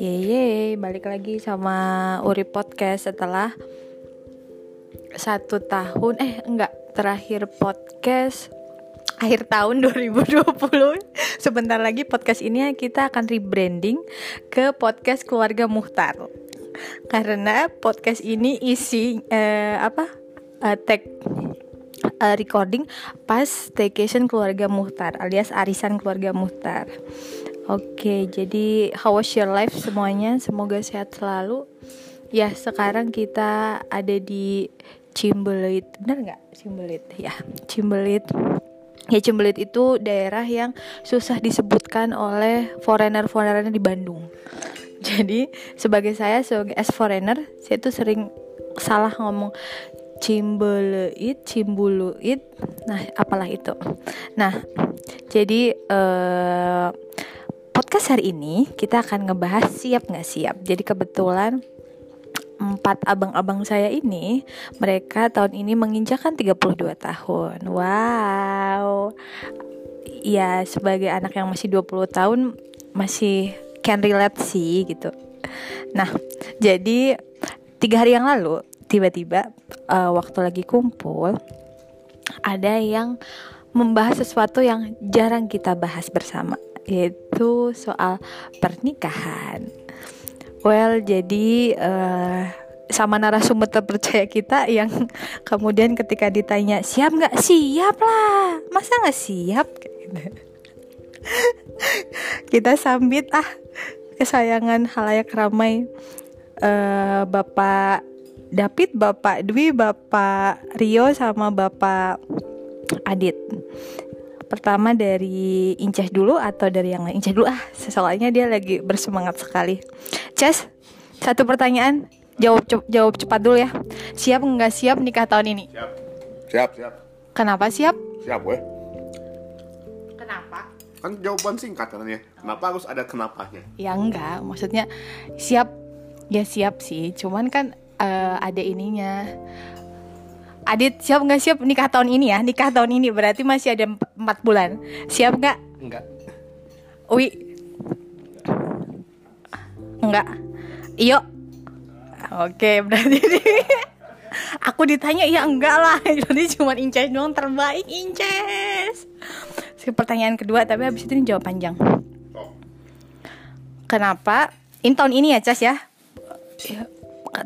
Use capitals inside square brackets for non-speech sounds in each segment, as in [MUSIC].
Yeay, balik lagi sama Uri Podcast setelah satu tahun eh enggak terakhir podcast akhir tahun [LAUGHS] 2020 sebentar lagi podcast ini kita akan rebranding ke podcast keluarga Muhtar. Karena podcast ini isi eh, apa uh, tag uh, recording pas staycation keluarga Muhtar alias arisan keluarga Muhtar Oke, jadi how was your life semuanya? Semoga sehat selalu. Ya, sekarang kita ada di Cimbelit. Benar nggak? Cimbelit. Ya, Cimbelit. Ya, Cimbelit itu daerah yang susah disebutkan oleh foreigner-foreigner di Bandung. Jadi, sebagai saya sebagai as foreigner, saya tuh sering salah ngomong Cimbeleit, Cimbuluit. Nah, apalah itu. Nah, jadi eh podcast hari ini kita akan ngebahas siap nggak siap. Jadi kebetulan empat abang-abang saya ini mereka tahun ini menginjakan 32 tahun. Wow. Ya sebagai anak yang masih 20 tahun masih can relate sih gitu. Nah, jadi tiga hari yang lalu tiba-tiba uh, waktu lagi kumpul ada yang membahas sesuatu yang jarang kita bahas bersama yaitu soal pernikahan. Well, jadi uh, sama narasumber terpercaya kita yang [LAUGHS] kemudian ketika ditanya siap nggak siap lah, masa nggak siap? [LAUGHS] kita sambit ah kesayangan halayak ramai uh, Bapak David, Bapak Dwi, Bapak Rio sama Bapak Adit pertama dari Inceh dulu atau dari yang lain? Inceh dulu ah, soalnya dia lagi bersemangat sekali. Ces, satu pertanyaan, jawab jawab cepat dulu ya. Siap nggak siap nikah tahun ini? Siap. Siap, siap. Kenapa siap? Siap, gue. Kenapa? Kan jawaban singkat katanya. Kenapa harus ada kenapanya? Ya enggak, maksudnya siap ya siap sih. Cuman kan uh, ada ininya. Adit siap nggak? Siap nikah tahun ini ya? Nikah tahun ini berarti masih ada empat bulan. Siap nggak? Enggak Ui enggak iyo. Oke berarti [LAUGHS] aku ditanya ya enggak lah. [LAUGHS] Jadi cuma Inces doang terbaik Inces. Si pertanyaan kedua tapi habis itu ini jawab panjang. Kenapa? Ini tahun ini ya Cas ya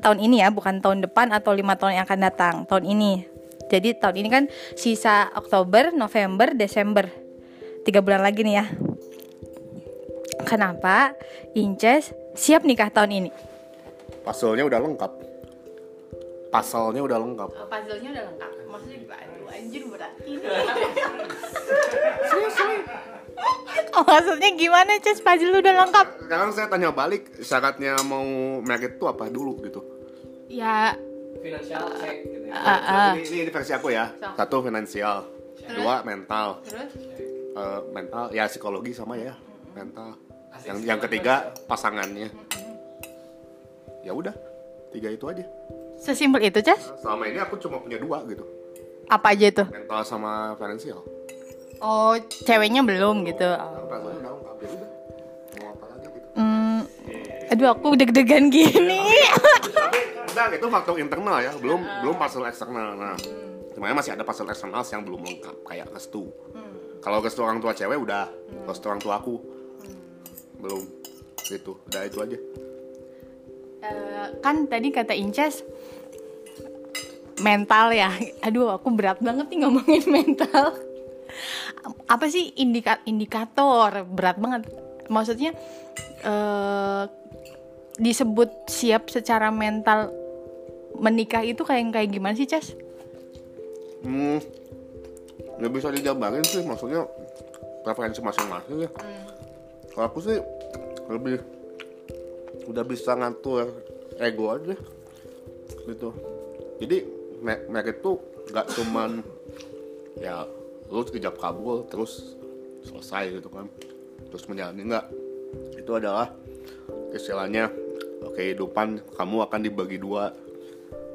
tahun ini ya bukan tahun depan atau lima tahun yang akan datang tahun ini. Jadi tahun ini kan sisa Oktober November Desember. Tiga bulan lagi nih ya. Kenapa Inces siap nikah tahun ini? Pasalnya udah lengkap. Pasalnya udah lengkap. Oh, puzzle-nya udah lengkap. Maksudnya aduh anjir berat. Ini Oh [LAUGHS] maksudnya gimana Ces puzzle lu udah lengkap? Sekarang saya tanya balik syaratnya mau married tuh apa dulu gitu? Ya. Finansial cek gitu ya. uh, uh. Ini, ini, ini versi aku ya. Satu finansial. Dua mental. Terus? Eh, Mental ya psikologi sama ya. Mental. Yang yang ketiga pasangannya. Ya udah Tiga itu aja. Sesimpel itu Ces? Selama ini aku cuma punya dua gitu. Apa aja itu? Mental sama finansial Oh ceweknya belum gitu. Oh. Ya gitu? Hmm, Aduh aku deg-degan gini. Tapi enggak itu faktor internal ya. Belum belum pasal eksternal. Nah semuanya masih ada pasal eksternal yang belum lengkap kayak restu. Kalau restu orang tua cewek udah. Restu orang tua aku. Belum. Gitu udah itu aja. Eh, Kan tadi kata Inces Mental ya. Aduh aku berat banget nih ngomongin mental Apa sih indika indikator? Berat banget. Maksudnya eh disebut siap secara mental menikah itu kayak kayak gimana sih Ces? hmm nggak bisa dijabarin sih maksudnya preferensi masing-masing ya. Kalau aku sih lebih udah bisa ngatur ego aja gitu. Jadi me- merit tuh nggak cuman ya lu ijab kabul terus selesai gitu kan. Terus menjalani nggak? Itu adalah istilahnya kehidupan kamu akan dibagi dua.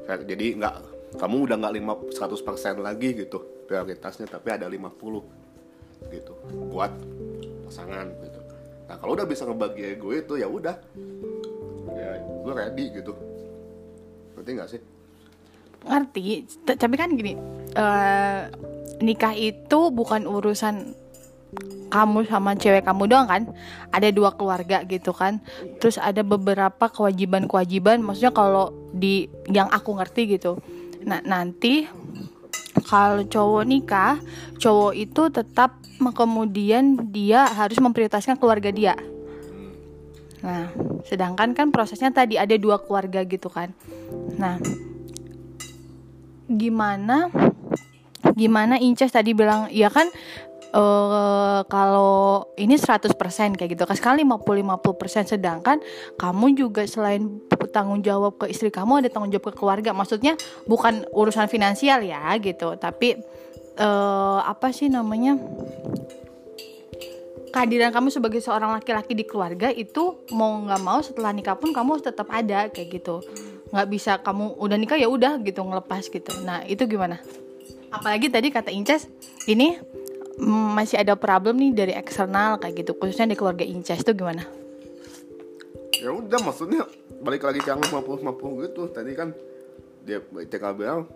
Jadi nggak kamu udah nggak lima 100% lagi gitu prioritasnya tapi ada 50 gitu buat pasangan gitu. Nah kalau udah bisa ngebagi ego itu ya udah. Ya gue ready gitu. Ngerti nggak sih ngerti. Tapi kan gini eh, nikah itu bukan urusan kamu sama cewek kamu doang kan? Ada dua keluarga gitu kan? Terus ada beberapa kewajiban-kewajiban maksudnya kalau di yang aku ngerti gitu. Nah nanti kalau cowok nikah cowok itu tetap kemudian dia harus memprioritaskan keluarga dia. Nah sedangkan kan prosesnya tadi ada dua keluarga gitu kan? Nah gimana gimana Inces tadi bilang ya kan eh kalau ini 100% kayak gitu kan. Sekali 50-50% sedangkan kamu juga selain tanggung jawab ke istri kamu ada tanggung jawab ke keluarga. Maksudnya bukan urusan finansial ya gitu. Tapi eh apa sih namanya kehadiran kamu sebagai seorang laki-laki di keluarga itu mau nggak mau setelah nikah pun kamu tetap ada kayak gitu nggak bisa kamu udah nikah ya udah gitu ngelepas gitu. Nah itu gimana? Apalagi tadi kata Inces ini mm, masih ada problem nih dari eksternal kayak gitu khususnya di keluarga Inces itu gimana? Ya udah maksudnya balik lagi ke yang 50-50 gitu. Tadi kan dia TK bilang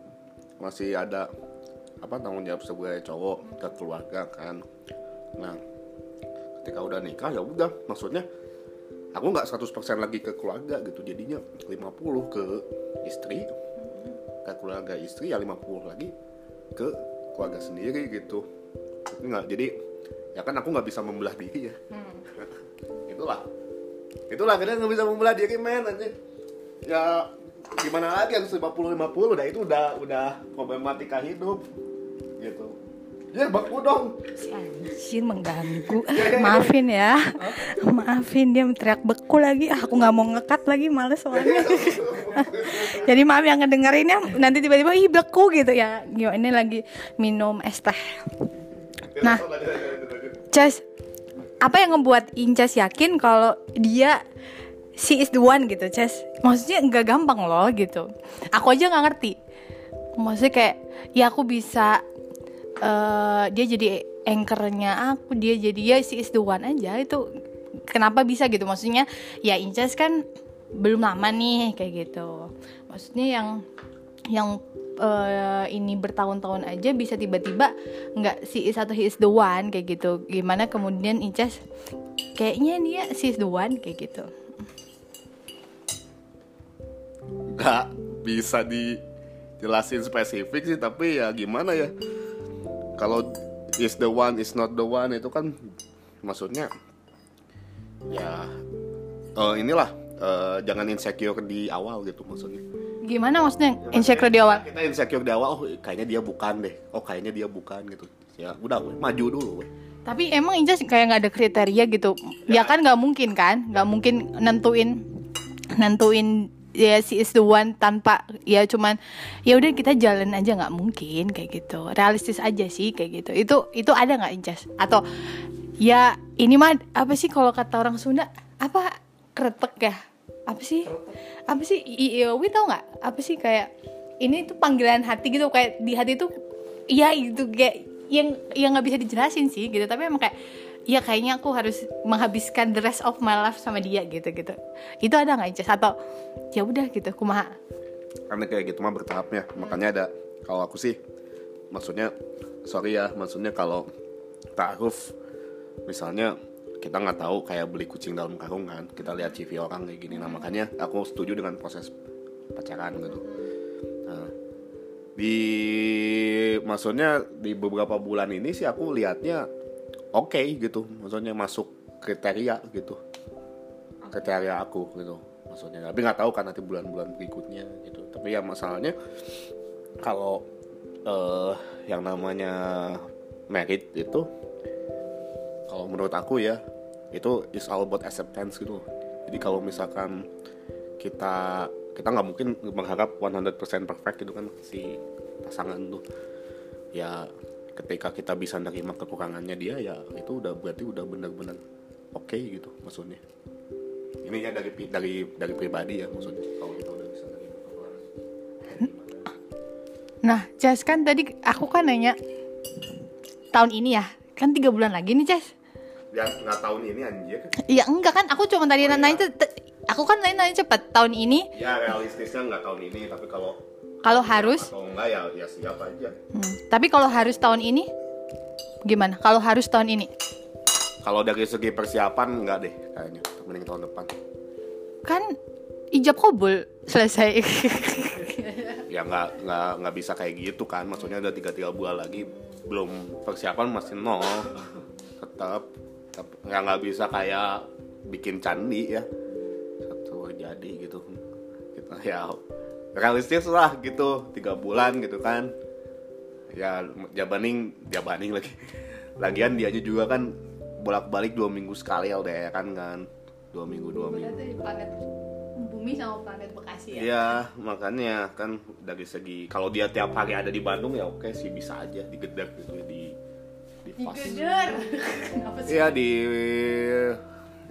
masih ada apa tanggung jawab sebagai cowok ke keluarga kan. Nah ketika udah nikah ya udah. Maksudnya aku nggak 100% lagi ke keluarga gitu. Jadinya 50 ke istri. Ke keluarga istri ya 50 lagi ke keluarga sendiri gitu. Nggak jadi ya kan aku nggak bisa membelah diri ya. [LAUGHS] Itulah. Itulah kadang nggak bisa membelah diri men anjing. Ya gimana lagi harus 50 50 dah itu udah udah problematika hidup gitu ya baku dong. Si anjir mengganggu. Ah, maafin ya. Maafin dia teriak beku lagi. Ah, aku nggak mau ngekat lagi males soalnya. [LAUGHS] Jadi maaf yang ngedengerinnya nanti tiba-tiba ih beku gitu ya. Yo ini lagi minum es teh. Nah. Ces apa yang ngebuat Incas yakin kalau dia she is the one gitu Ces? Maksudnya nggak gampang loh gitu. Aku aja nggak ngerti. Maksudnya kayak ya aku bisa eh dia jadi anchornya aku dia jadi ya she is the one aja. Itu kenapa bisa gitu? Maksudnya ya Incas kan belum lama nih kayak gitu. Maksudnya yang yang eh, ini bertahun-tahun aja bisa tiba-tiba nggak si is atau he is the one kayak gitu. Gimana kemudian Incas kayaknya dia she is the one kayak gitu. Nggak bisa dijelasin spesifik sih tapi ya gimana ya kalau is the one is not the one itu kan maksudnya ya eh, inilah eh, jangan insecure di awal gitu maksudnya. Gimana maksudnya? Insecure di awal? kita insecure di awal oh kayaknya dia bukan deh. Oh kayaknya dia bukan gitu. Ya udah weh, maju dulu weh. tapi emang Incas kayak nggak ada kriteria gitu? Ya. kan nggak mungkin kan? Nggak mungkin nentuin nentuin ya si is the one tanpa ya cuman ya udah kita jalan aja nggak mungkin kayak gitu. Realistis aja sih kayak gitu. Itu itu ada nggak Incas atau ya ini mah apa sih kalau kata orang Sunda apa kretek ya? Apa sih? Apa sih? Iowi tau nggak? Apa sih kayak ini tuh panggilan hati gitu kayak di hati tuh ya itu kayak yang yang nggak bisa dijelasin sih gitu. Tapi emang kayak ya kayaknya aku harus menghabiskan the rest of my life sama dia gitu gitu. Itu ada nggak Incas atau ya udah gitu kumaha? Karena kayak gitu mah bertahapnya. Makanya ada kalau aku sih maksudnya sorry ya maksudnya kalau ta'aruf misalnya kita nggak tahu kayak beli kucing dalam karung kan kita lihat CV orang kayak gini. Nah makanya aku setuju dengan proses pacaran gitu. Nah, di maksudnya di beberapa bulan ini sih aku lihatnya oke gitu. Maksudnya masuk kriteria gitu. Kriteria aku gitu maksudnya. Tapi nggak tahu kan nanti bulan-bulan berikutnya gitu. Tapi ya masalahnya kalau eh yang namanya merit itu kalau menurut aku ya itu is all about acceptance gitu. Jadi kalau misalkan kita kita nggak mungkin mengharap 100% perfect gitu kan si pasangan tuh. Ya ketika kita bisa nerima kekurangannya dia ya itu udah berarti udah benar-benar oke gitu maksudnya ini ya dari dari dari pribadi ya maksudnya kalau kita udah bisa nerima kekurangan Nah, Jas kan tadi aku kan nanya tahun ini ya kan tiga bulan lagi nih Ces Ya nggak tahun ini anjir. Iya enggak kan aku cuma tadi Oh, iya. nanya aku kan nanya, nanya cepet tahun ini Ya realistisnya nggak tahun ini, tapi kalau kalau harus atau enggak ya ya siap aja. Hmm, tapi kalau harus tahun ini gimana kalau harus tahun ini Kalau dari segi persiapan enggak deh kayaknya. Mending tahun depan. kan ijab kabul selesai Ya nggak nggak nggak bisa kayak gitu kan. Maksudnya udah tiga tiga bulan lagi belum persiapan masih nol. Tetap tetap nggak nggak bisa kayak bikin candi ya. Satu jadi gitu. Kita ya realistis lah gitu tiga bulan gitu kan. Ya jabaning jabaning lagi. [LAUGHS] Lagian dianya juga kan bolak balik dua minggu sekali LDR kan kan. Dua minggu dua minggu. planet bumi sama planet bekasi Iya, makanya kan dari segi kalau dia tiap hari ada di Bandung ya oke sih bisa aja digedek gitu ya, di di. [LAUGHS] Apa Iya di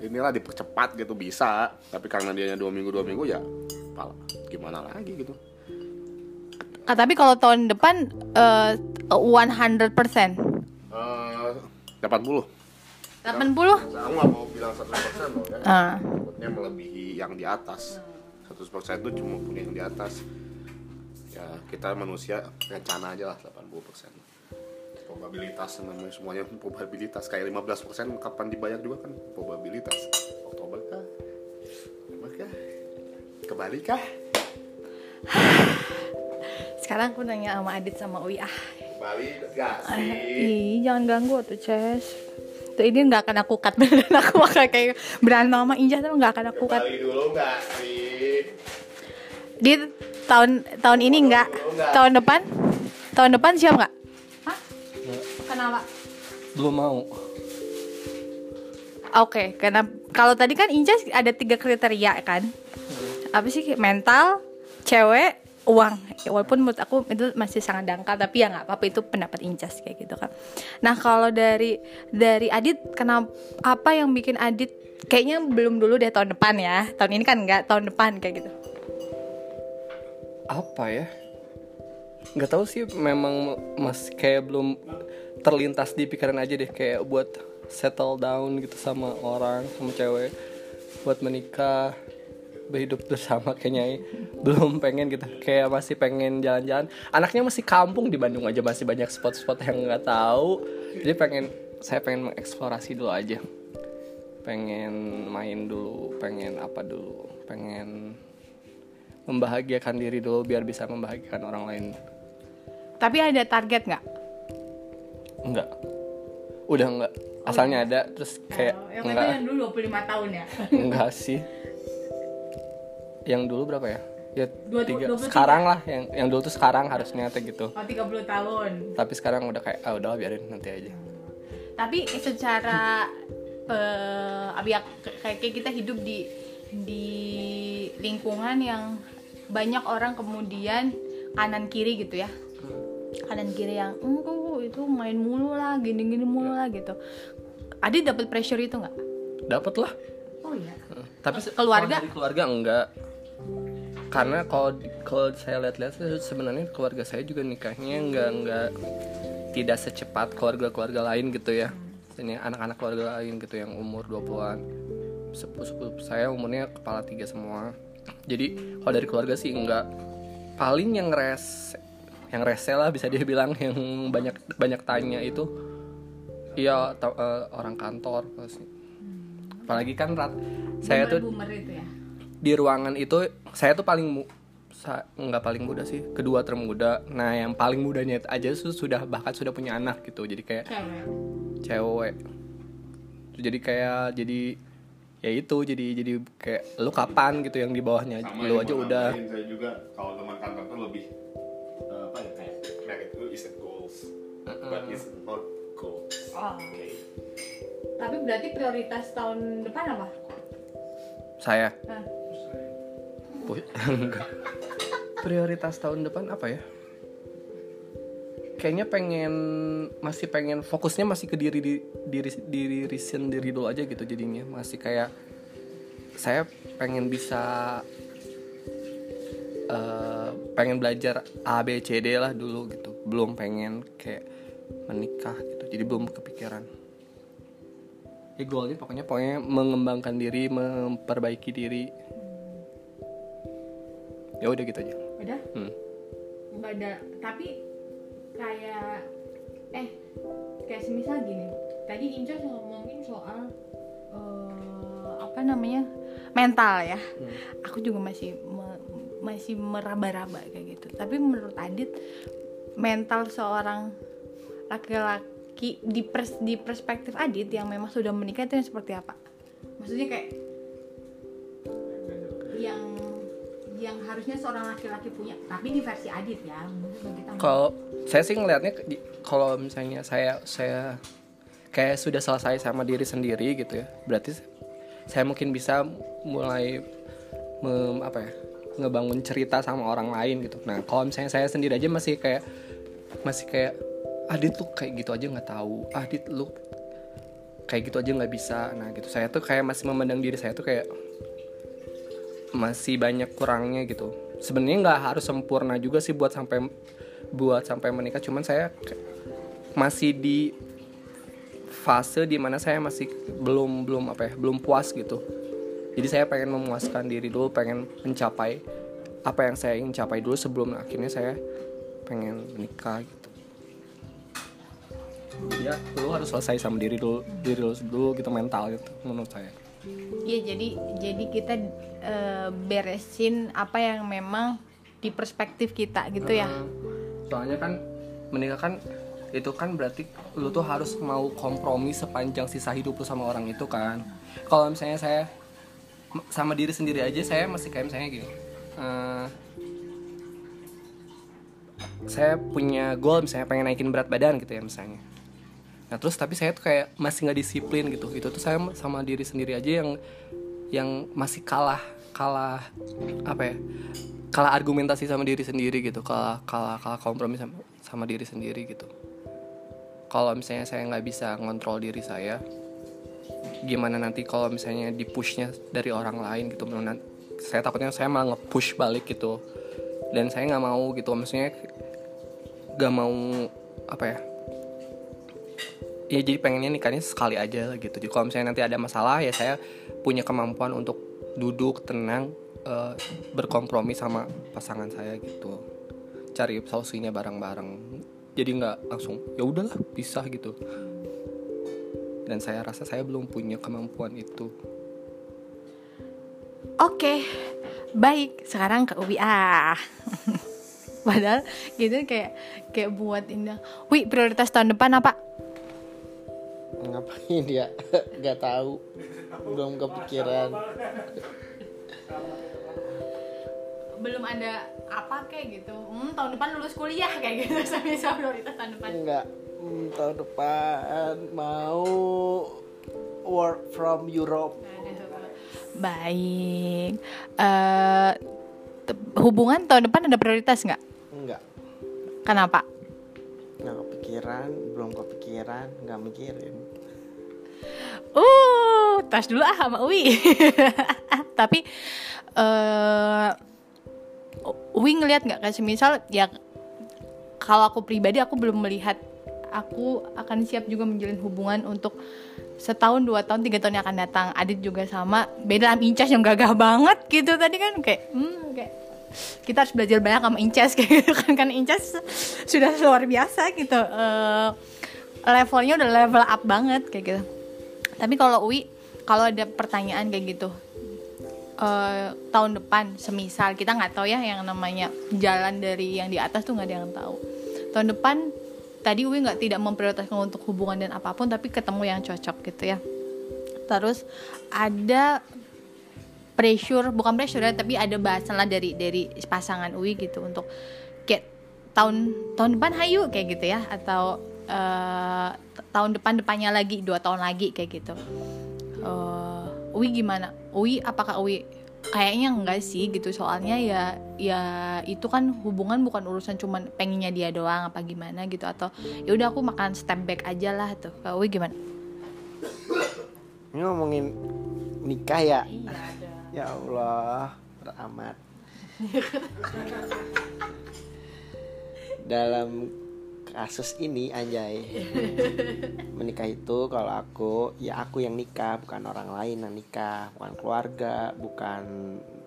inilah dipercepat gitu bisa, tapi karena dia dua minggu dua minggu ya pala, gimana lagi gitu. Ah, tapi kalau tahun depan eh, 100% 80 Eh 80 Saya nggak mau bilang 100% loh ya. Ah. Takutnya melebihi yang di atas. 100% itu cuma punya yang di atas. Ya, kita manusia rencana aja lah 80%. Probabilitas namanya semuanya probabilitas. Kayak 15% kapan dibayar juga kan probabilitas. Oktober kah? Oktober kah? Kembali kah? Sekarang aku nanya sama Adit sama Ui ah. Gak sih? ih jangan ganggu tuh Ces. Tuh ini nggak akan aku cut [LAUGHS] beneran aku bakal kayak berantem sama Injah tapi nggak akan aku cut. Kembali dulu gak sih? di tahun tahun ini nggak? tahun depan? Tahun depan siap nggak? Hah? kenapa? Belum mau. Oke, karena kalau tadi kan Inca ada tiga kriteria kan, apa sih mental, cewek, uang. Walaupun menurut aku itu masih sangat dangkal, tapi ya nggak apa-apa itu pendapat Incas kayak gitu kan. Nah kalau dari dari Adit, kenapa apa yang bikin Adit kayaknya belum dulu deh tahun depan ya, tahun ini kan nggak tahun depan kayak gitu. apa ya nggak tahu sih memang mas kayak belum terlintas di pikiran aja deh kayak buat settle down gitu sama orang sama cewek buat menikah berhidup bersama kayaknya belum pengen gitu kayak masih pengen jalan-jalan. Anaknya masih kampung di Bandung aja masih banyak spot-spot yang nggak tahu. Jadi pengen saya pengen mengeksplorasi dulu aja. Pengen main dulu pengen apa dulu pengen membahagiakan diri dulu biar bisa membahagiakan orang lain. Tapi ada target nggak? enggak udah enggak asalnya ada terus kayak enggak dulu 25 tahun ya. enggak sih yang dulu berapa ya? Ya Dua- tiga. 23. sekarang lah yang yang dulu tuh sekarang harusnya tuh gitu. Oh 30 tahun. tapi sekarang udah kayak ah udah biarin nanti aja. Tapi secara eh abia- kayak kayak kita hidup di di lingkungan yang banyak orang kemudian kanan kiri gitu ya. Kanan kiri yang enggak itu main mulu lah gini gini mulu lah gitu. Adi dapat pressure itu nggak? Dapat lah. Oh iya. Tapi Keluarga? keluarga enggak karena kalau kalau saya lihat-lihat sebenarnya keluarga saya juga nikahnya enggak enggak tidak secepat keluarga-keluarga lain gitu ya. Ini anak-anak keluarga lain gitu yang umur 20-an sepupu-sepupu saya umurnya kepala tiga semua. Jadi kalau dari keluarga sih enggak paling yang res yang rese lah bisa dia bilang [LAUGHS] yang banyak banyak tanya itu. Iya eh, orang kantor pasti. Apalagi kan rat saya tuh itu ya di ruangan itu saya tuh paling mu sa- nggak paling muda sih kedua termuda. Nah yang paling mudanya aja sudah bahkan sudah punya anak gitu. Jadi kayak cewek. Cewek. Jadi kayak jadi ya itu jadi jadi kayak lu kapan? gitu yang di bawahnya. Sama lu aja udah. saya juga kalau teman kantor tuh lebih eh, apa ya kayak married itu is a goals but it's not goals. Oh. oke. Tapi berarti prioritas tahun depan apa? Saya. Nah. Enggak. prioritas tahun depan apa ya? Kayaknya pengen masih pengen fokusnya masih ke diri di- diri diri sendiri dulu aja gitu jadinya. Masih kayak saya pengen bisa eh, pengen belajar A B C D lah dulu gitu. Belum pengen kayak menikah gitu jadi belum kepikiran. Ya goalnya pokoknya pokoknya mengembangkan diri memperbaiki diri ya udah gitu aja. Udah? Hmm. nggak ada. Tapi kayak eh kayak semisal gini. Tadi Inca ngomongin soal eh, apa namanya mental ya. Aku juga masih me- masih meraba-raba kayak gitu. Tapi menurut Adit mental seorang laki-laki di pers- di perspektif Adit yang memang sudah menikah itu yang seperti apa? Maksudnya kayak yang yang harusnya seorang laki-laki punya. Tapi di versi Adit ya kalau saya sih ngelihatnya kalau misalnya saya saya kayak sudah selesai sama diri sendiri gitu ya berarti saya mungkin bisa mulai mem, apa ya ngebangun cerita sama orang lain gitu. Nah kalau misalnya saya sendiri aja masih kayak masih kayak Adit lu kayak gitu aja nggak tahu. Adit lu kayak gitu aja nggak bisa. Nah gitu. Saya tuh kayak masih memandang diri saya tuh kayak masih banyak kurangnya gitu. Sebenarnya nggak harus sempurna juga sih buat sampai buat sampai menikah. Cuman saya masih di fase di mana saya masih belum belum apa ya belum puas gitu. Jadi saya pengen memuaskan diri dulu pengen mencapai apa yang saya ingin capai dulu sebelum akhirnya saya pengen menikah gitu. Ya lu harus selesai sama diri dulu diri lu dulu gitu mental gitu menurut saya Iya jadi jadi kita eh, beresin apa yang memang di perspektif kita gitu ya. soalnya kan menikah kan itu kan berarti lu tuh harus mau kompromi sepanjang sisa hidup lu sama orang itu kan. Kalau misalnya saya sama diri sendiri aja saya masih kayak misalnya gini eh, saya punya goal misalnya pengen naikin berat badan gitu ya misalnya nah terus tapi saya tuh kayak masih nggak disiplin gitu. Itu tuh saya sama diri sendiri aja yang yang masih kalah kalah apa ya kalah argumentasi sama diri sendiri gitu. Kalah kalah kalah kompromi sama sama diri sendiri gitu. Kalau misalnya saya nggak bisa ngontrol diri saya gimana nanti kalau misalnya di pushnya dari orang lain gitu? Saya takutnya saya malah nge-push balik gitu. Dan saya nggak mau gitu. Maksudnya nggak mau apa ya ya jadi pengennya nikahnya sekali aja gitu jadi kalau misalnya nanti ada masalah ya saya punya kemampuan untuk duduk tenang eh, berkompromi sama pasangan saya gitu cari solusinya bareng-bareng jadi nggak langsung ya udahlah bisa gitu dan saya rasa saya belum punya kemampuan itu Oke, baik. Sekarang ke Ubi ah. [LAUGHS] Padahal gitu kayak kayak buat indah. Wi prioritas tahun depan apa? Ngapain ya [LAUGHS] nggak tahu belum kepikiran Belum ada apa kayak gitu. Hmm, tahun depan lulus kuliah kayak gitu. [LAUGHS] Sampai prioritas tahun depan. nggak hmm, tahun depan mau work from Europe Baik. Eh te- hubungan tahun depan ada prioritas nggak? nggak Kenapa? nggak kepikiran belum kepikiran nggak mikirin Uh, tas dulu ah sama Uwi. [LAUGHS] Tapi eh Uwi ngelihat nggak? Kayak semisal ya kalau aku pribadi aku belum melihat. Aku akan siap juga menjalin hubungan untuk setahun dua tahun tiga tahun yang akan datang. Adit juga sama. Beda sama Incas yang gagah banget gitu tadi kan. Kayak hmm, kayak kita harus belajar banyak sama Incas. [LAUGHS] Kayak gitu kan kan Incas sudah luar biasa gitu. Eh, levelnya udah level up banget kayak gitu tapi kalau Uwi kalau ada pertanyaan kayak gitu eh, tahun depan semisal kita nggak tahu ya yang namanya jalan dari yang di atas tuh nggak ada yang tahu. Tahun depan tadi Uwi nggak tidak memprioritaskan untuk hubungan dan apa pun tapi ketemu yang cocok gitu ya. Terus ada pressure bukan pressure ya tapi ada bahasan lah dari dari pasangan Uwi gitu untuk kayak tahun tahun depan hayu kayak gitu ya. Atau eh, tahun depan depannya lagi dua tahun lagi kayak gitu. Eh, Uwi gimana? Uwi apakah Uwi kayaknya enggak sih gitu. Soalnya ya ya itu kan hubungan bukan urusan cuman pengennya dia doang apa gimana gitu. Atau ya udah aku makan step back aja lah tuh. Uwi gimana? Ini ngomongin nikah ya? Iya ada. [LAUGHS] Ya Allah beramat [LAUGHS] dalam kasus ini anjay. [LAUGHS] Menikah itu kalau aku ya aku yang nikah bukan orang lain yang nikah. Bukan keluarga bukan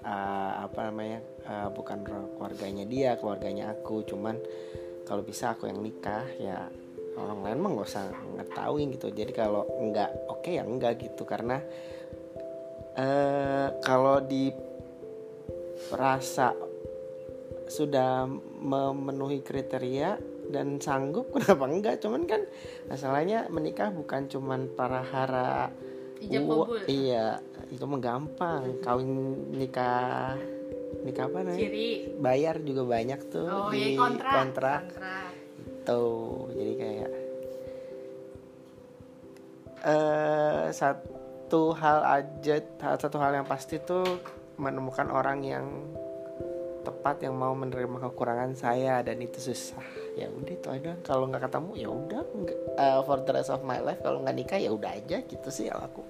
uh, apa namanya uh, bukan keluarganya dia keluarganya aku. Cuman kalau bisa aku yang nikah ya orang lain mah nggak usah ngetahuin gitu. Jadi kalau enggak oke ya enggak gitu. Karena uh, kalau di rasa sudah memenuhi kriteria dan sanggup [LAUGHS] kenapa enggak cuman kan masalahnya menikah bukan cuman para hara Ijab kabul. iya itu mah gampang kawin nikah nikah apa namanya Ciri. bayar juga banyak tuh Oh, di ya kontrak. kontrak Kontrak. tuh jadi kayak eh satu hal aja satu hal yang pasti tuh menemukan orang yang tepat yang mau menerima kekurangan saya dan itu susah. Ya udah itu aja. Kalau nggak ketemu ya udah. Eh, for the rest of my life kalau nggak nikah ya udah aja. Gitu sih kalau aku.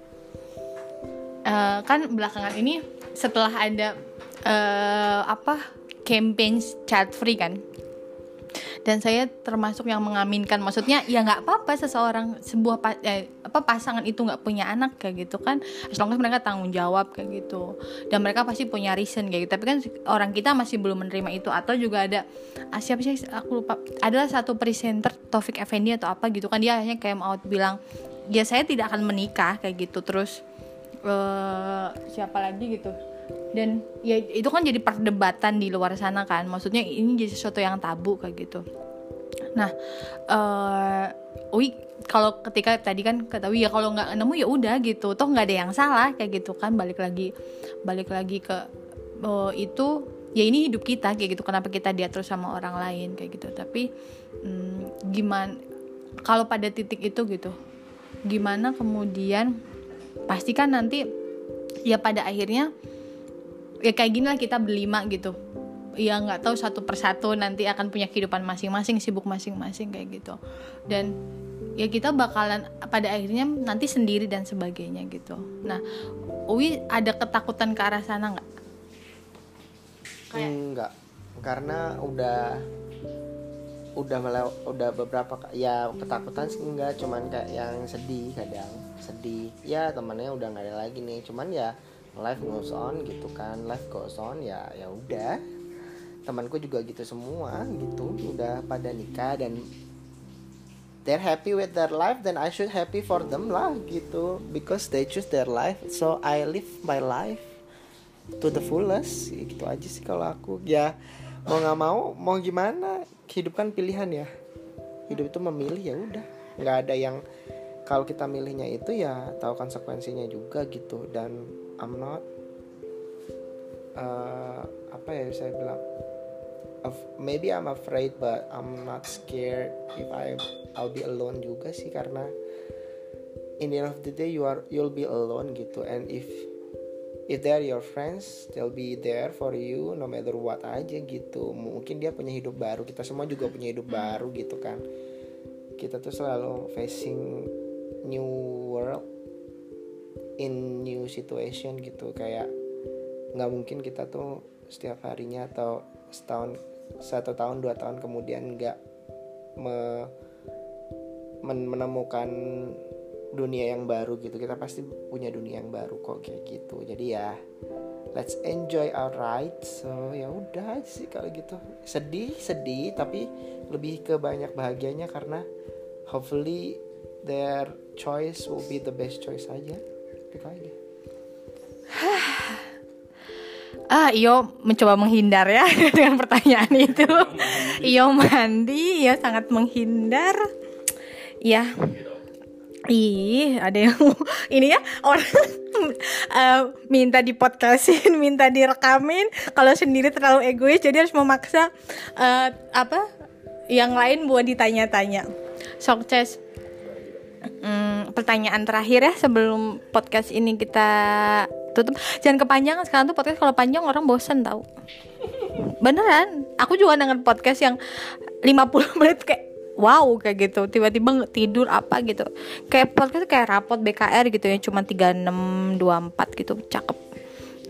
Eh, kan belakangan ini setelah ada eh, apa campaign child free kan dan saya termasuk yang mengaminkan. Maksudnya ya nggak apa-apa seseorang sebuah pa- eh, apa pasangan itu nggak punya anak kayak gitu kan. As mereka tanggung jawab kayak gitu. Dan mereka pasti punya reason kayak gitu. Tapi kan orang kita masih belum menerima itu. Atau juga ada ah, siapa sih? Aku lupa. Adalah satu presenter Taufik Effendi atau apa gitu kan. Dia akhirnya kayak mau bilang ya saya tidak akan menikah kayak gitu. Terus eh siapa lagi gitu dan ya itu kan jadi perdebatan di luar sana kan. Maksudnya ini jadi sesuatu yang tabu kayak gitu. Nah Ui kalau ketika tadi kan kata Wi ya kalau nggak nemu ya udah gitu. Toh nggak ada yang salah kayak gitu kan. Balik lagi balik lagi ke eh, itu ya ini hidup kita kayak gitu. Kenapa kita diatur sama orang lain kayak gitu. Tapi hmm, gimana kalau pada titik itu gitu gimana kemudian pastikan nanti ya pada akhirnya ya kayak gini lah kita berlima gitu. Ya nggak tahu satu persatu nanti akan punya kehidupan masing-masing sibuk masing-masing kayak gitu. Dan ya kita bakalan pada akhirnya nanti sendiri dan sebagainya gitu. Nah Uwi ada ketakutan ke arah sana nggak? Kayak- enggak karena udah udah melew, udah beberapa ya ketakutan sih enggak cuman kayak yang sedih kadang sedih. Ya temannya udah nggak ada lagi nih cuman ya life goes on gitu kan. Life goes on ya ya udah. Temanku juga gitu semua gitu udah pada nikah dan they're happy with their life then I should happy for them lah gitu. Because they choose their life so I live my life to the fullest. Gitu aja sih kalau aku. Ya mau nggak mau mau gimana? Hidup kan pilihan ya. Hidup itu memilih ya udah. Nggak ada yang kalau kita milihnya itu ya tahu konsekuensinya juga gitu. Dan I'm not eh, apa ya saya bilang af- maybe I'm afraid but I'm not scared if I I'll be alone juga sih karena in the end of the day you are you'll be alone gitu. And if if they're your friends they'll be there for you no matter what aja gitu. Mungkin dia punya hidup baru kita semua juga punya hidup baru gitu kan. Kita tuh selalu facing new world in new situation gitu. Kayak nggak mungkin kita tuh setiap harinya atau setahun satu tahun dua tahun kemudian nggak me- men- menemukan dunia yang baru gitu. Kita pasti punya dunia yang baru kok kayak gitu. Jadi ya let's enjoy our ride so ya udah sih kalau gitu. Sedih sedih tapi lebih ke banyak bahagianya karena hopefully their choice will be the best choice aja gitu aja [SIGHS] Ah, Iyo mencoba menghindar ya [LAUGHS] dengan pertanyaan itu. Iyo mandi, Iyo sangat menghindar. Ya. Ih, ada yang [LAUGHS] ini ya orang [LAUGHS] eh, minta di podcastin, minta direkamin. Kalau sendiri terlalu egois, jadi harus memaksa eh, apa yang lain buat ditanya-tanya. Sok Ces, Hmm, pertanyaan terakhir ya sebelum podcast ini kita tutup. Jangan kepanjangan sekarang tuh podcast kalau panjang orang bosen tahu. Beneran, aku juga denger podcast yang 50 [LAUGHS] menit kayak wow kayak gitu. Tiba-tiba tidur apa gitu. Kayak podcast kayak rapot BKR gitu ya cuma 3624 gitu. Cakep.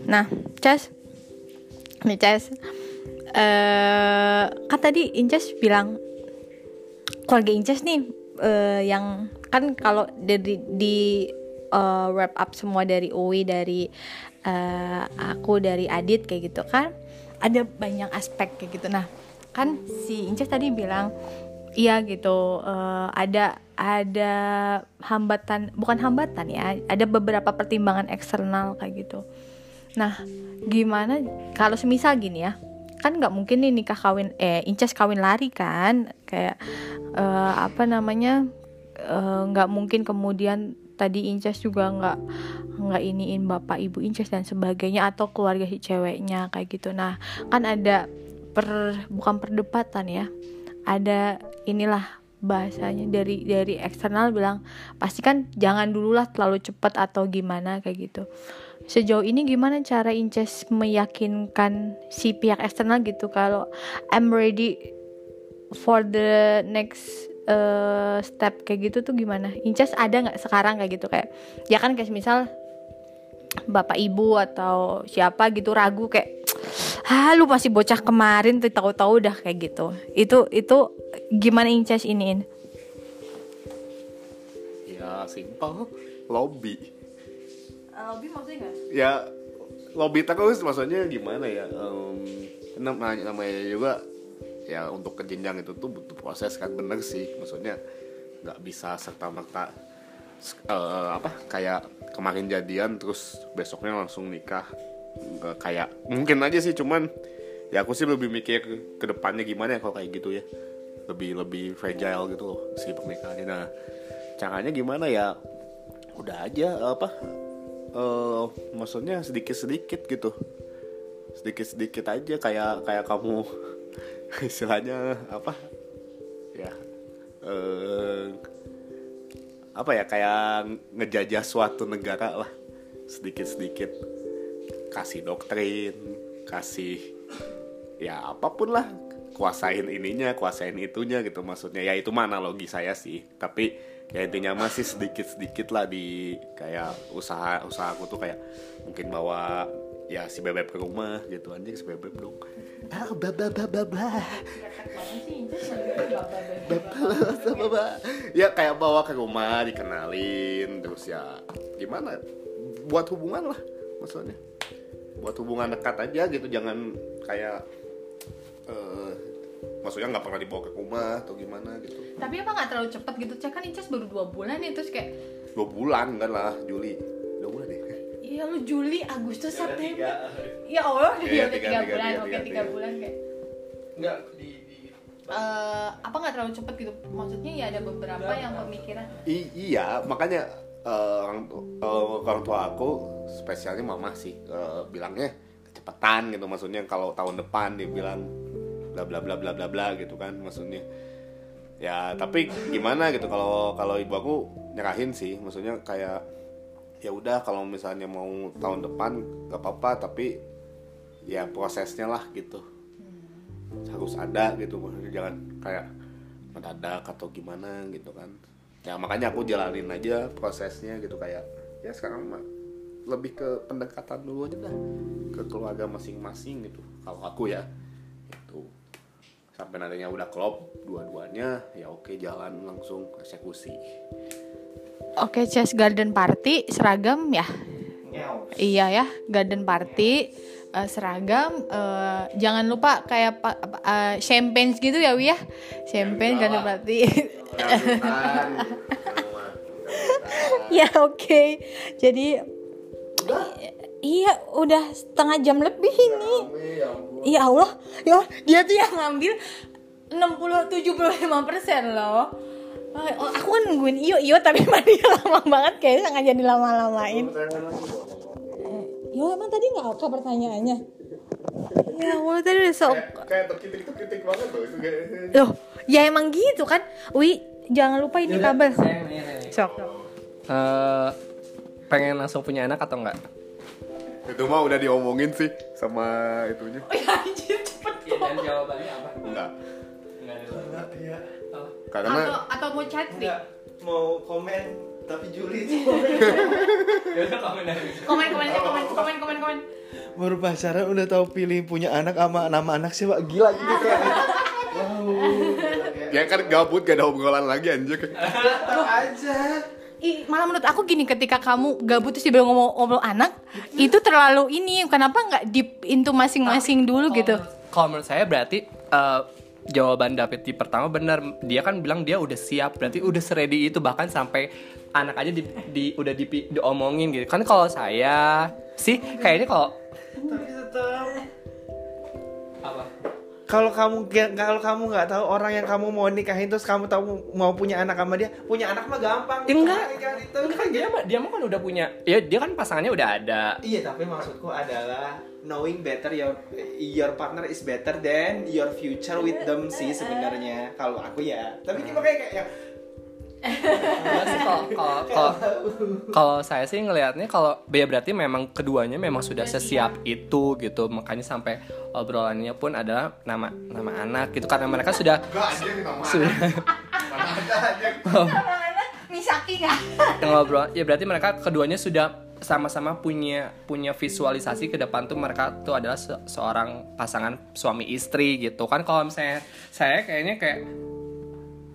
Nah, Ces. Nih Ces. Eh kan tadi Inces bilang keluarga Inces nih eh, yang kan kalau dari di eh, wrap up semua dari Uwi dari eh, aku dari Adit kayak gitu kan ada banyak aspek kayak gitu. Nah kan si Inces tadi bilang iya gitu eh, ada ada hambatan bukan hambatan ya ada beberapa pertimbangan eksternal kayak gitu. Nah gimana kalau semisal gini ya kan nggak mungkin nih nikah kawin eh Inces kawin lari kan kayak eh, apa namanya eh, nggak mungkin kemudian tadi Inces juga nggak nggak iniin bapak ibu Inces dan sebagainya atau keluarga si ceweknya kayak gitu. Nah kan ada per bukan perdebatan ya ada inilah bahasanya dari dari eksternal bilang pasti kan jangan dulu lah terlalu cepat atau gimana kayak gitu. Sejauh ini gimana cara Inces meyakinkan si pihak eksternal gitu? Kalau I'm ready for the next uh, step kayak gitu tuh gimana? Inces ada nggak sekarang kayak gitu? Kayak ya kan kayak misal bapak ibu atau siapa gitu ragu kayak ah lu masih bocah kemarin tuh tahu-tahu udah kayak gitu. Itu itu gimana Inces iniin ya simpel. Lobby. Lebih maksudnya nggak? Ya lobby terus maksudnya gimana ya? Em, namanya namanya juga ya untuk ke jenjang itu tuh butuh proses kan bener sih. Maksudnya nggak bisa serta merta apa kayak kemarin jadian terus besoknya langsung nikah. Nggak kayak mungkin aja sih cuman ya aku sih lebih mikir ke depannya gimana ya kalau kayak gitu ya. Lebih lebih fragile gitu loh si pernikahannya. Nah caranya gimana ya? Udah aja apa eh maksudnya sedikit sedikit gitu. Sedikit sedikit aja kayak kayak kamu [LAUGHS] istilahnya apa? Ya eh apa ya kayak ngejajah suatu negara lah. Sedikit sedikit kasih doktrin kasih ya apa pun lah. Kuasain ininya kuasain itunya gitu maksudnya. Ya itu mana analogi saya sih. Tapi ya intinya masih sedikit sedikit lah di kayak usaha usaha aku tuh kayak mungkin bawa ya si bebek ke rumah gitu anjing si bebek dong. Ah bla bla bla Baba. ya kayak bawa ke rumah dikenalin terus ya gimana? Buat hubungan lah maksudnya. Buat hubungan dekat aja gitu jangan kayak eh, maksudnya nggak pernah dibawa ke rumah atau gimana gitu. Tapi apa nggak terlalu cepat gitu cek kan Inces baru dua bulan nih terus kayak dua bulan enggak lah Juli Iya lu Juli, Agustus, September. Ya Allah, udah Iya, udah tiga, tiga tiga, bulan, tiga, oke tiga, tiga tiga. bulan kayak. Enggak di, di eh apa nggak terlalu cepet gitu? Maksudnya ya ada beberapa yang pemikiran. I- iya makanya eh, orang eh, orang tua aku spesialnya mama sih eh, bilangnya kecepatan gitu maksudnya kalau tahun depan dia bilang bla bla bla bla bla bla gitu kan maksudnya ya tapi gimana gitu kalau kalau ibu aku nyerahin sih maksudnya kayak ya udah kalau misalnya mau tahun depan gak apa-apa tapi ya prosesnya lah gitu. Harus ada gitu maksudnya jangan kayak mendadak atau gimana gitu kan. Ya makanya aku jalanin aja prosesnya gitu kayak ya sekarang mah lebih ke pendekatan dulu aja dah ke keluarga masing-masing gitu. Kalau aku ya itu sampai nantinya udah klop dua-duanya ya oke jalan langsung eksekusi Oke, Chess Garden Party seragam ya. Iya ya, garden party eh, seragam eh, jangan lupa kayak eh, champagne gitu ya Wi ya. Champagne garden party. [LAUGHS] ya oke. Jadi Iya, udah setengah jam lebih ini. Ya Allah, ya dia tuh yang ngambil 60 75 persen loh. Oh, aku kan nungguin iyo iyo tapi [LAUGHS] mandi lama banget kayaknya nggak jadi lama-lamain. Yo emang tadi nggak apa pertanyaannya? Ya Allah tadi udah sok. kayak banget tuh itu kayak Loh, ya emang gitu kan. Wi, jangan lupa ini kabel. Sok. Eh, pengen langsung punya anak atau enggak? itu mah udah diomongin sih sama itunya Oh ya anjir cepet Iya dan jawabannya apa? enggak Enggak ada. Iya. Karena Atau atau mau chat free? mau komen tapi Juli [LAUGHS] Ya udah komen aja. Komen komen aja, komen komen komen komen. baru pacaran udah tahu pilih punya anak sama nama anak sih pak gila gitu kayak wow kayak ya kan gabut gak ada obrolan lagi anjir Tetap aja. Ih, malah menurut aku gini ketika kamu gabut terus tiba ngomong ngobrol anak itu terlalu ini kenapa nggak deep into masing-masing dulu gitu Kalau menurut saya berarti eh, jawaban David di pertama benar. Dia kan bilang dia udah siap, berarti udah seredi itu bahkan sampai anak aja di, di- udah di, diomongin gitu. Kan kalau saya sih kayaknya kalau Tapi tetap. apa? Kalau kamu kalau kamu nggak tahu orang yang kamu mau nikahin terus kamu tahu mau punya anak sama dia, punya anak mah gampang. Ya, enggak. Jangan itu. Kan dia mah dia mah kan udah punya ya dia kan pasangannya udah ada. Iya tapi maksudku adalah knowing better your your partner is better than your future with them sih sebenarnya. Kalau aku ya. Tapi kita kayak kayak yang Enggak sih, kalau saya sih ngelihatnya kalau ya berarti memang keduanya memang sudah sesiap itu gitu. Makanya sampai obrolannya pun adalah nama nama anak gitu. Karena mereka sudah sudah [LAUGHS] nggak? Ngobrol ya berarti mereka keduanya sudah sama-sama punya punya visualisasi ke depan tuh mereka tuh adalah se- seorang pasangan suami istri gitu. Kan kalau misalnya saya kayaknya kayak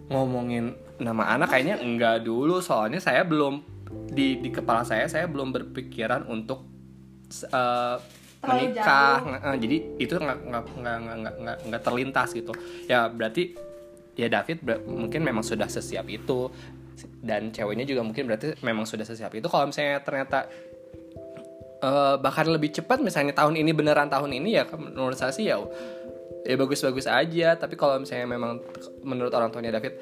ngomongin nama anak kayaknya enggak dulu. Soalnya saya belum di di kepala saya saya belum berpikiran untuk Terlalu menikah. jauh. Jadi itu nggak nggak nggak nggak nggak- nggak nggak terlintas gitu. Ya berarti ya David ber- mungkin memang sudah sesiap itu dan ceweknya juga mungkin berarti memang sudah sesiap itu. Kalau misalnya ternyata eh, bahkan lebih cepat misalnya tahun ini beneran tahun ini ya menurut saya sih ya ya bagus-bagus aja. Tapi kalau misalnya memang menurut orang tuanya David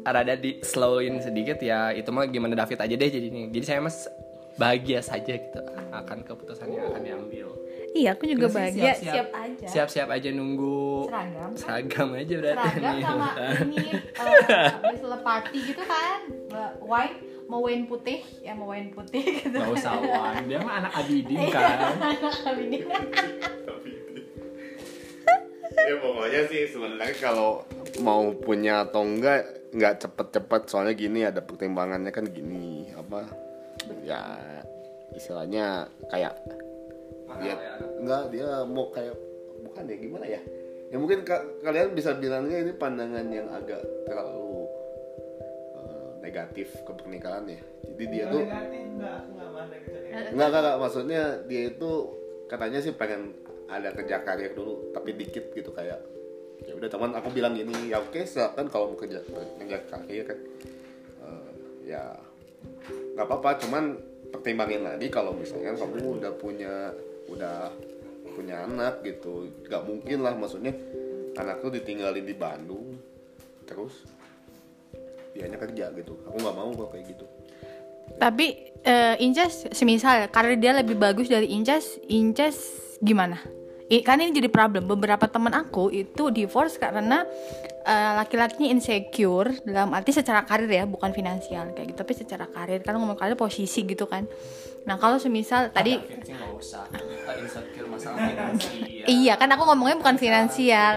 rada di slowin sedikit ya itu mah gimana David aja deh jadinya. Jadi saya mas bahagia saja gitu akan keputusan yang akan diambil iya aku juga bahagia. siap-siap- siap aja. Siap-siap aja nunggu seragam. seragam aja berarti seragam nih. sama [LAUGHS] ini uh, bachelor party gitu kan Uh, wine mau wine putih ya mau wine putih [LAUGHS] gitu. Gak usah wan, dia mah anak Abidin kan. [LAUGHS] ini ya pokoknya sih sebenarnya kalau mau punya atau enggak nggak cepet-cepet. Soalnya gini ada pertimbangannya kan gini apa ya istilahnya kayak dia enggak dia mau kayak bukan ya gimana ya? Ya mungkin ka- kalian bisa bilangnya ini pandangan yang agak terlalu eh, negatif ke pernikahan ya. Jadi dia tuh enggak enggak maksudnya dia itu katanya sih pengen ada kerja karir dulu, tapi dikit gitu kayak ya udah teman aku bilang gini. Ya oke silakan kalau mau kerja kerja karir kan. Eh, ya nggak apa-apa cuman pertimbangin lagi kalau misalnya kamu udah punya udah punya anak gitu. Nggak mungkin lah maksudnya anak tuh ditinggalin di Bandung terus dianya kerja gitu. Aku nggak mau kalau kayak gitu. Tapi eh, Inces semisal karir dia lebih bagus dari Inces Inces gimana? I, kan ini jadi problem. Beberapa teman aku itu divorce karena eh, laki-lakinya insecure dalam arti secara karir ya bukan finansial kayak gitu. Tapi secara karir kan ngomong karir posisi gitu kan nah kalau semisal tadi sih nggak usah. Kita insecure masalah finansial. Iya kan aku ngomongnya bukan finansial.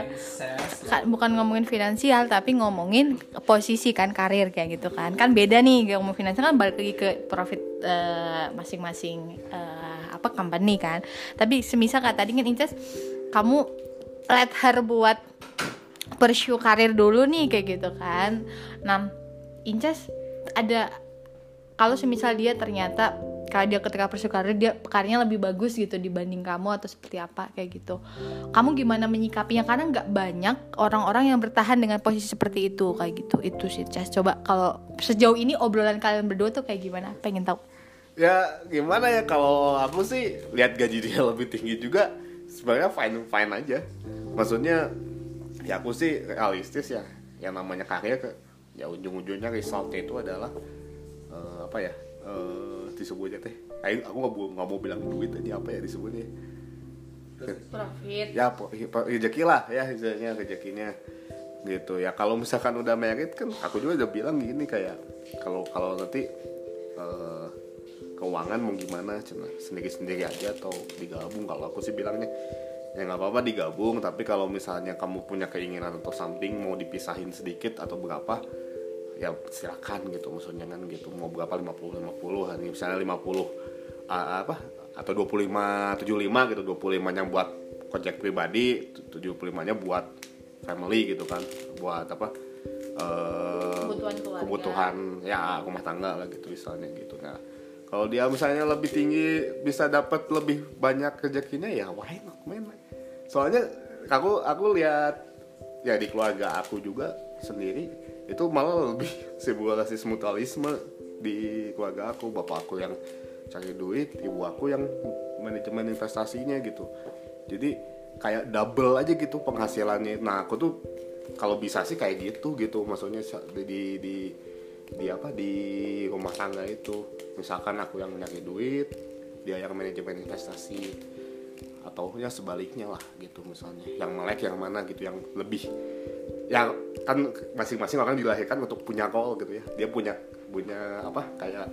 Ka- bukan ngomongin finansial tapi ngomongin posisi kan karir kayak gitu kan. Kan beda nih ngomong finansial kan balik lagi ke profit eh, masing-masing eh, apa company kan. Tapi semisal kata tadi kan Inces kamu let her buat pursue karir dulu nih kayak gitu kan. Nah Inces ada kalau semisal dia ternyata kalau dia ketika pursue karir dia karirnya lebih bagus gitu dibanding kamu atau seperti apa kayak gitu. Kamu gimana menyikapinya? Karena nggak banyak orang-orang yang bertahan dengan posisi seperti itu kayak gitu. Itu sih Cas. Coba kalau sejauh ini obrolan kalian berdua tuh kayak gimana? Pengen tahu. Ya gimana ya? Kalau aku sih lihat gaji dia [LAUGHS] lebih tinggi juga sebenarnya fine fine aja. Maksudnya ya aku sih realistis ya. Yang namanya karir ya ujung-ujungnya resultnya itu adalah eh, apa ya? Eh, disebutnya teh. Ayo, aku nggak mau nggak mau bilang duit aja apa ya disebutnya. Profit. Ya rezeki lah ya istilahnya rezekinya. Gitu ya kalau misalkan udah merit kan aku juga udah bilang gini kayak kalau kalau nanti eh, keuangan mau gimana cina sendiri sendiri aja atau digabung. Kalau aku sih bilangnya ya nggak apa-apa digabung tapi kalau misalnya kamu punya keinginan atau something mau dipisahin sedikit atau berapa ya silakan gitu maksudnya kan gitu mau berapa 50 50 hari misalnya 50 ah, apa atau 25 75 gitu 25 nya buat project pribadi 75 nya buat family gitu kan buat apa eh, Kebutuhan keluarga. kebutuhan ya rumah tangga lah gitu misalnya gitu nah kalau dia misalnya lebih tinggi bisa dapat lebih banyak rezekinya ya why not man soalnya aku aku lihat ya di keluarga aku juga sendiri itu malah lebih [LAUGHS] rasis mutualisme di keluarga aku. Bapak aku yang cari duit ibu aku yang manajemen investasinya gitu. Jadi kayak double aja gitu penghasilannya. Nah aku tuh kalau bisa sih kayak gitu gitu. Maksudnya di di di, di apa di rumah tangga itu. Misalkan aku yang nyari duit dia yang manajemen investasi atau ya sebaliknya lah gitu misalnya. Yang melek yang mana gitu yang lebih ya kan masing-masing orang dilahirkan untuk punya goal gitu ya. Dia punya punya apa kayak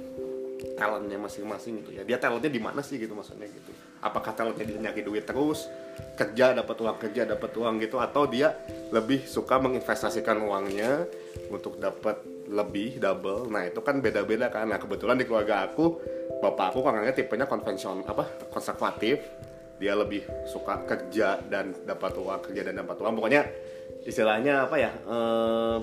talentnya masing-masing gitu ya. Dia talentnya di mana sih gitu maksudnya gitu. Apakah talentnya dia nyari duit terus kerja dapat uang kerja dapat uang gitu atau dia lebih suka menginvestasikan uangnya untuk dapat lebih double. Nah itu kan beda-beda kan. Nah kebetulan di keluarga aku bapak aku orangnya tipenya konvensional apa konservatif. Dia lebih suka kerja dan dapat uang kerja dan dapat uang. Pokoknya istilahnya apa ya eh,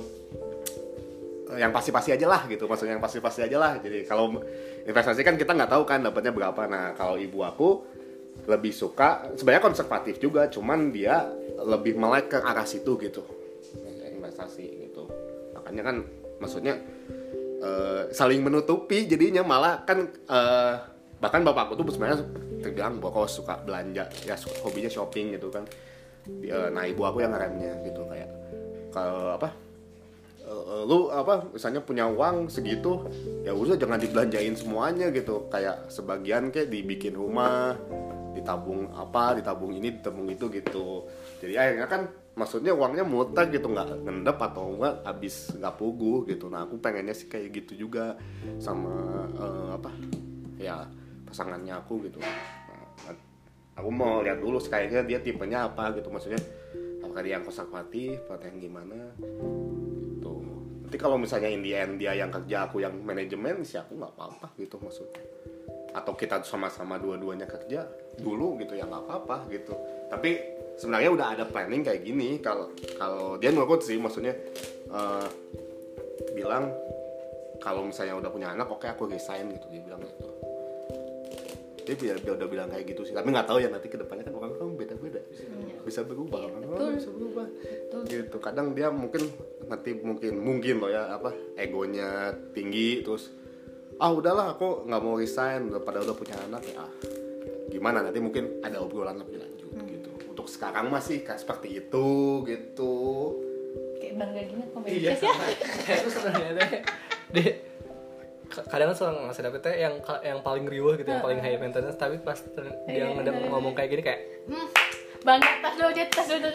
yang pasti-pasti aja lah gitu maksudnya yang pasti-pasti aja lah. Jadi kalau investasi kan kita nggak tahu kan dapatnya berapa. Nah kalau ibu aku lebih suka sebenarnya konservatif juga cuman dia lebih melek ke arah situ gitu. Investasi gitu. Makanya kan maksudnya eh, saling menutupi jadinya malah kan eh, bahkan bapakku tuh sebenarnya terbilang bahwa suka belanja ya hobinya shopping gitu kan nah ibu aku yang ngeremnya gitu kayak kalau apa eh, lu apa misalnya punya uang segitu ya udah jangan dibelanjain semuanya gitu. Kayak sebagian kayak dibikin rumah ditabung apa ditabung ini ditabung itu gitu. Jadi akhirnya kan maksudnya uangnya muter gitu nggak ngendep atau enggak habis nggak pugu gitu. Nah aku pengennya sih kayak gitu juga sama eh, apa ya pasangannya aku gitu aku mau lihat dulu kayaknya dia tipenya apa gitu maksudnya apakah dia yang konservatif atau yang gimana gitu. Nanti kalau misalnya in the end dia yang kerja aku yang manajemen sih aku nggak apa-apa gitu maksudnya. Atau kita sama-sama dua-duanya kerja dulu gitu ya nggak apa-apa gitu. Tapi sebenarnya udah ada planning kayak gini kalau kalau dia nurut sih maksudnya eh, bilang kalau misalnya udah punya anak oke aku resign gitu dia bilang gitu dia, dia, dia udah bilang kayak gitu sih. Tapi nggak tahu ya nanti ke depannya kan orang orang beda-beda. Bisa berubah. Orang orang bisa berubah. Gitu. Kadang dia mungkin nanti mungkin mungkin loh ya apa egonya tinggi terus ah udahlah aku nggak mau resign udah pada udah punya anak ya. Ah, gimana? Nanti mungkin ada obrolan lebih lanjut gitu. Untuk sekarang masih kayak seperti itu gitu. Kayak bangga gini Iya, komunitas [LAUGHS] ya itu sebenarnya deh. Kadang suka ngasih dapet teh yang yang paling riuh gitu, yang paling high maintenance, tapi pas ter- dia Iya, iya, ngomong kayak gini kayak Hmm, bangga tas dulu Jet, tas dulu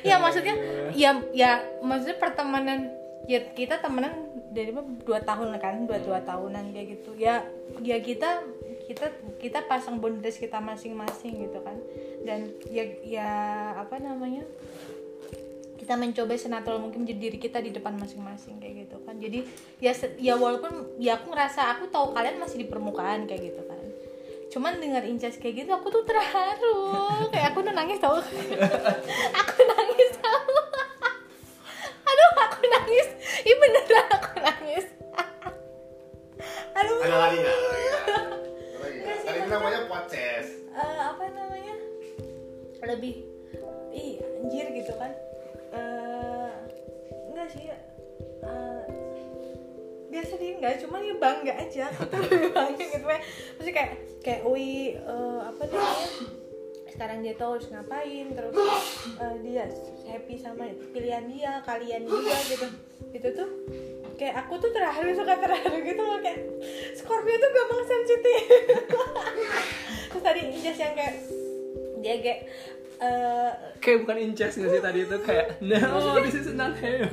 ya maksudnya ya ya maksudnya pertemanan ya kita temenan dari dua tahun kan dua dua tahunan kayak gitu. Ya ya kita kita kita pasang boundaries kita masing-masing gitu kan. Dan ya ya apa namanya kita mencoba senatural mungkin menjadi diri kita di depan masing-masing kayak gitu kan. Jadi ya ya walaupun ya aku ngerasa aku tahu kalian masih di permukaan kayak gitu kan. Cuman dengar incas kayak gitu aku tuh terharu. Kayak aku tuh nangis tau. [LAUGHS] Aku nangis tau. Aduh aku nangis. Ini beneran aku nangis. [LAUGHS] Aduh. Ada lagi nggak? Lagi nggak? Tadi namanya podcast. Eh, apa namanya? Lebih ih anjir gitu kan eh enggak sih eh, biasa dia enggak. Cuma ya bangga aja. [LAUGHS] Bangga gitu kan maksudnya kayak kayak Ui eh, apa namanya sekarang dia tahu harus ngapain terus eh, dia happy sama pilihan dia kalian juga gitu. Itu tuh kayak aku tuh terharu suka terharu gitu loh. Kayak Scorpio tuh gampang sensitif. [LAUGHS] Terus tadi Ijas yang kayak dia kayak eh, kayak bukan incest nggak sih tadi itu kayak no this is not him.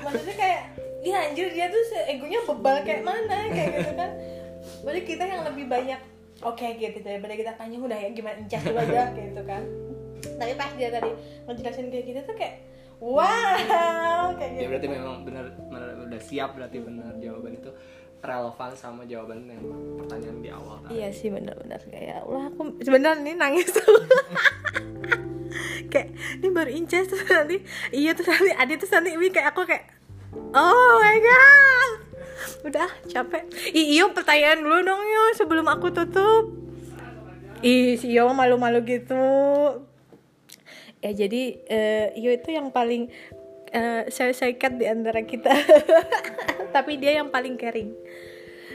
maksudnya kayak ya anjir dia tuh egonya bebal kayak mana kayak gitu kan berarti kita yang lebih banyak oke gitu daripada kita tanya udah ya gimana incas dulu aja kayak gitu kan tapi pas dia tadi ngejelasin kayak gitu tuh kayak wow kayak Ya gitu berarti memang benar benar udah siap berarti benar jawaban itu relevan sama jawaban yang pertanyaan di awal tadi. Iya sih benar-benar kayak Allah aku sebenarnya nih nangis tuh. [LAUGHS] kayak ini baru inces [LAUGHS] terus nanti iya terus nanti Adi terus nanti Wi kayak aku kayak oh my god. Udah capek. Iyo pertanyaan dulu dong yo sebelum aku tutup. Ih, si Iyo malu-malu gitu. Ya jadi eh, Iyo itu yang paling eh, saya seikat di antara kita. [LAUGHS] Tapi dia yang paling caring.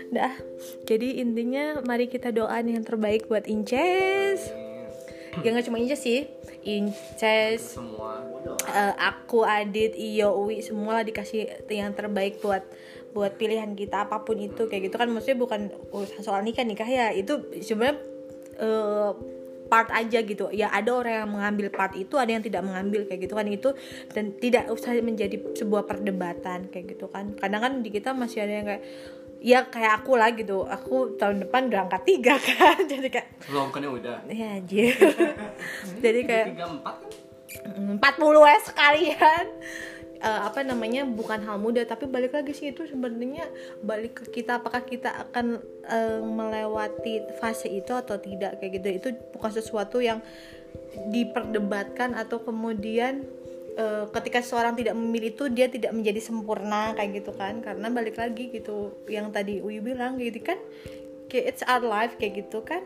Dah. Jadi intinya mari kita doain yang terbaik buat Inces ya nggak cuma Inces sih Inces semua. eh, aku Adit Iyo Uwi semua lah dikasih yang terbaik buat buat pilihan kita apa pun itu kayak gitu kan. Maksudnya bukan urusan soal nikah nikah ya. Itu sebenarnya eh, part aja gitu. Ya ada orang yang mengambil part itu ada yang tidak mengambil kayak gitu kan. Itu dan tidak usah menjadi sebuah perdebatan kayak gitu kan. Kadang kan di kita masih ada yang kayak ya kayak aku lah gitu. Aku tahun depan udah angkat tiga [LAUGHS] kan. Jadi kayak belum kan udah. Ya anjir. [LAUGHS] Jadi kayak tiga empat 40 ya sekalian. Eh, apa namanya bukan hal mudah tapi balik lagi sih itu sebenarnya balik ke kita apakah kita akan eh, melewati fase itu atau tidak kayak gitu. Itu bukan sesuatu yang diperdebatkan atau kemudian eh, ketika seorang tidak memilih itu dia tidak menjadi sempurna kayak gitu kan. Karena balik lagi gitu yang tadi Uyu bilang gitu kan kayak it's our life kayak gitu kan.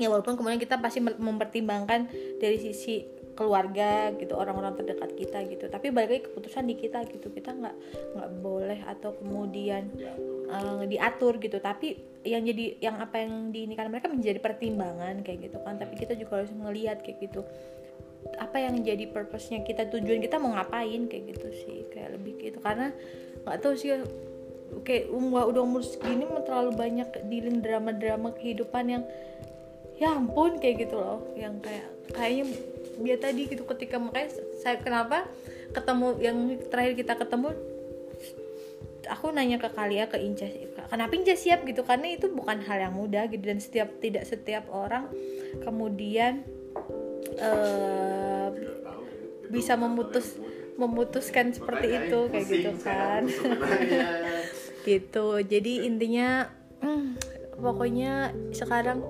Ya walaupun kemudian kita pasti mem- mempertimbangkan dari sisi keluarga gitu orang-orang terdekat kita gitu. Tapi balik lagi keputusan di kita gitu. Kita nggak nggak boleh atau kemudian eh, diatur gitu. Tapi yang jadi yang apa yang diinikan mereka menjadi pertimbangan kayak gitu kan. Tapi kita juga harus melihat kayak gitu apa yang jadi purpose-nya kita tujuan kita mau ngapain kayak gitu sih kayak lebih gitu. Karena nggak tahu sih kayak umur udah umur segini mau terlalu banyak dealing drama-drama kehidupan yang ya ampun kayak gitu loh. Yang kayak kayaknya dia tadi gitu ketika makanya saya kenapa ketemu yang terakhir kita ketemu aku nanya ke kalian ke Inces kenapa Inces siap? Gitu karena itu bukan hal yang mudah gitu. Dan setiap tidak setiap orang kemudian eh, bisa memutus memutuskan seperti itu kayak gitu kan [LAUGHS] gitu. Jadi intinya hmm, pokoknya sekarang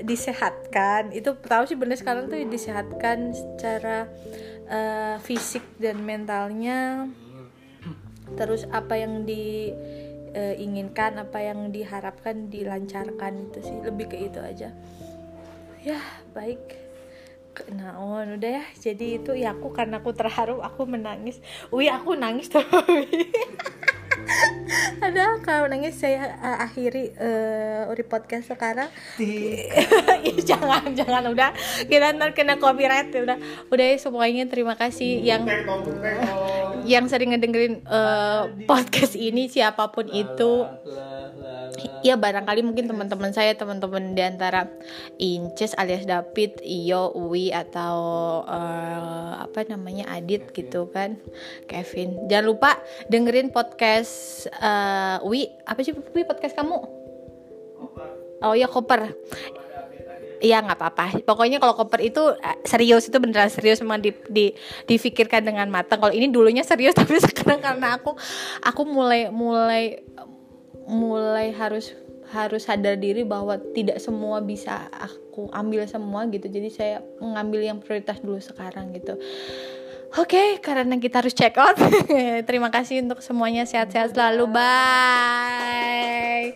disehatkan. Itu tahu sih bener sekarang tuh disehatkan secara eh, fisik dan mentalnya. Terus apa yang diinginkan apa yang diharapkan dilancarkan itu sih. Lebih ke itu aja. Ya baik Naon udah ya. Jadi itu ya aku karena aku terharu aku menangis. Wi aku nangis tuh. [LAUGHS] Ada kalau nangis saya uh, akhiri uh, uri podcast sekarang. Ih, [LAUGHS] jangan jangan. Udah kita ntar kena copyright udah. Udah ya semuanya terima kasih yang yang sering ngedengerin uh, podcast ini siapa pun itu ya barangkali mungkin teman-teman saya teman-teman di antara Inces alias David, Iyo, Uwi atau eh, apa namanya Adit gitu kan, Kevin. Jangan lupa dengerin podcast eh, Uwi. Apa sih Uwi podcast kamu? Oh ya koper. Iya nggak apa-apa. Pokoknya kalau koper itu eh, serius itu beneran serius memang di, di difikirkan dengan matang. Kalau ini dulunya serius [LAUGHS] tapi sekarang karena aku aku mulai mulai mulai harus harus sadar diri bahwa tidak semua bisa aku ambil semua gitu jadi saya mengambil yang prioritas dulu sekarang gitu Oke, karena kita harus check out. [LAUGHS] Terima kasih untuk semuanya. Sehat-sehat selalu. Bye.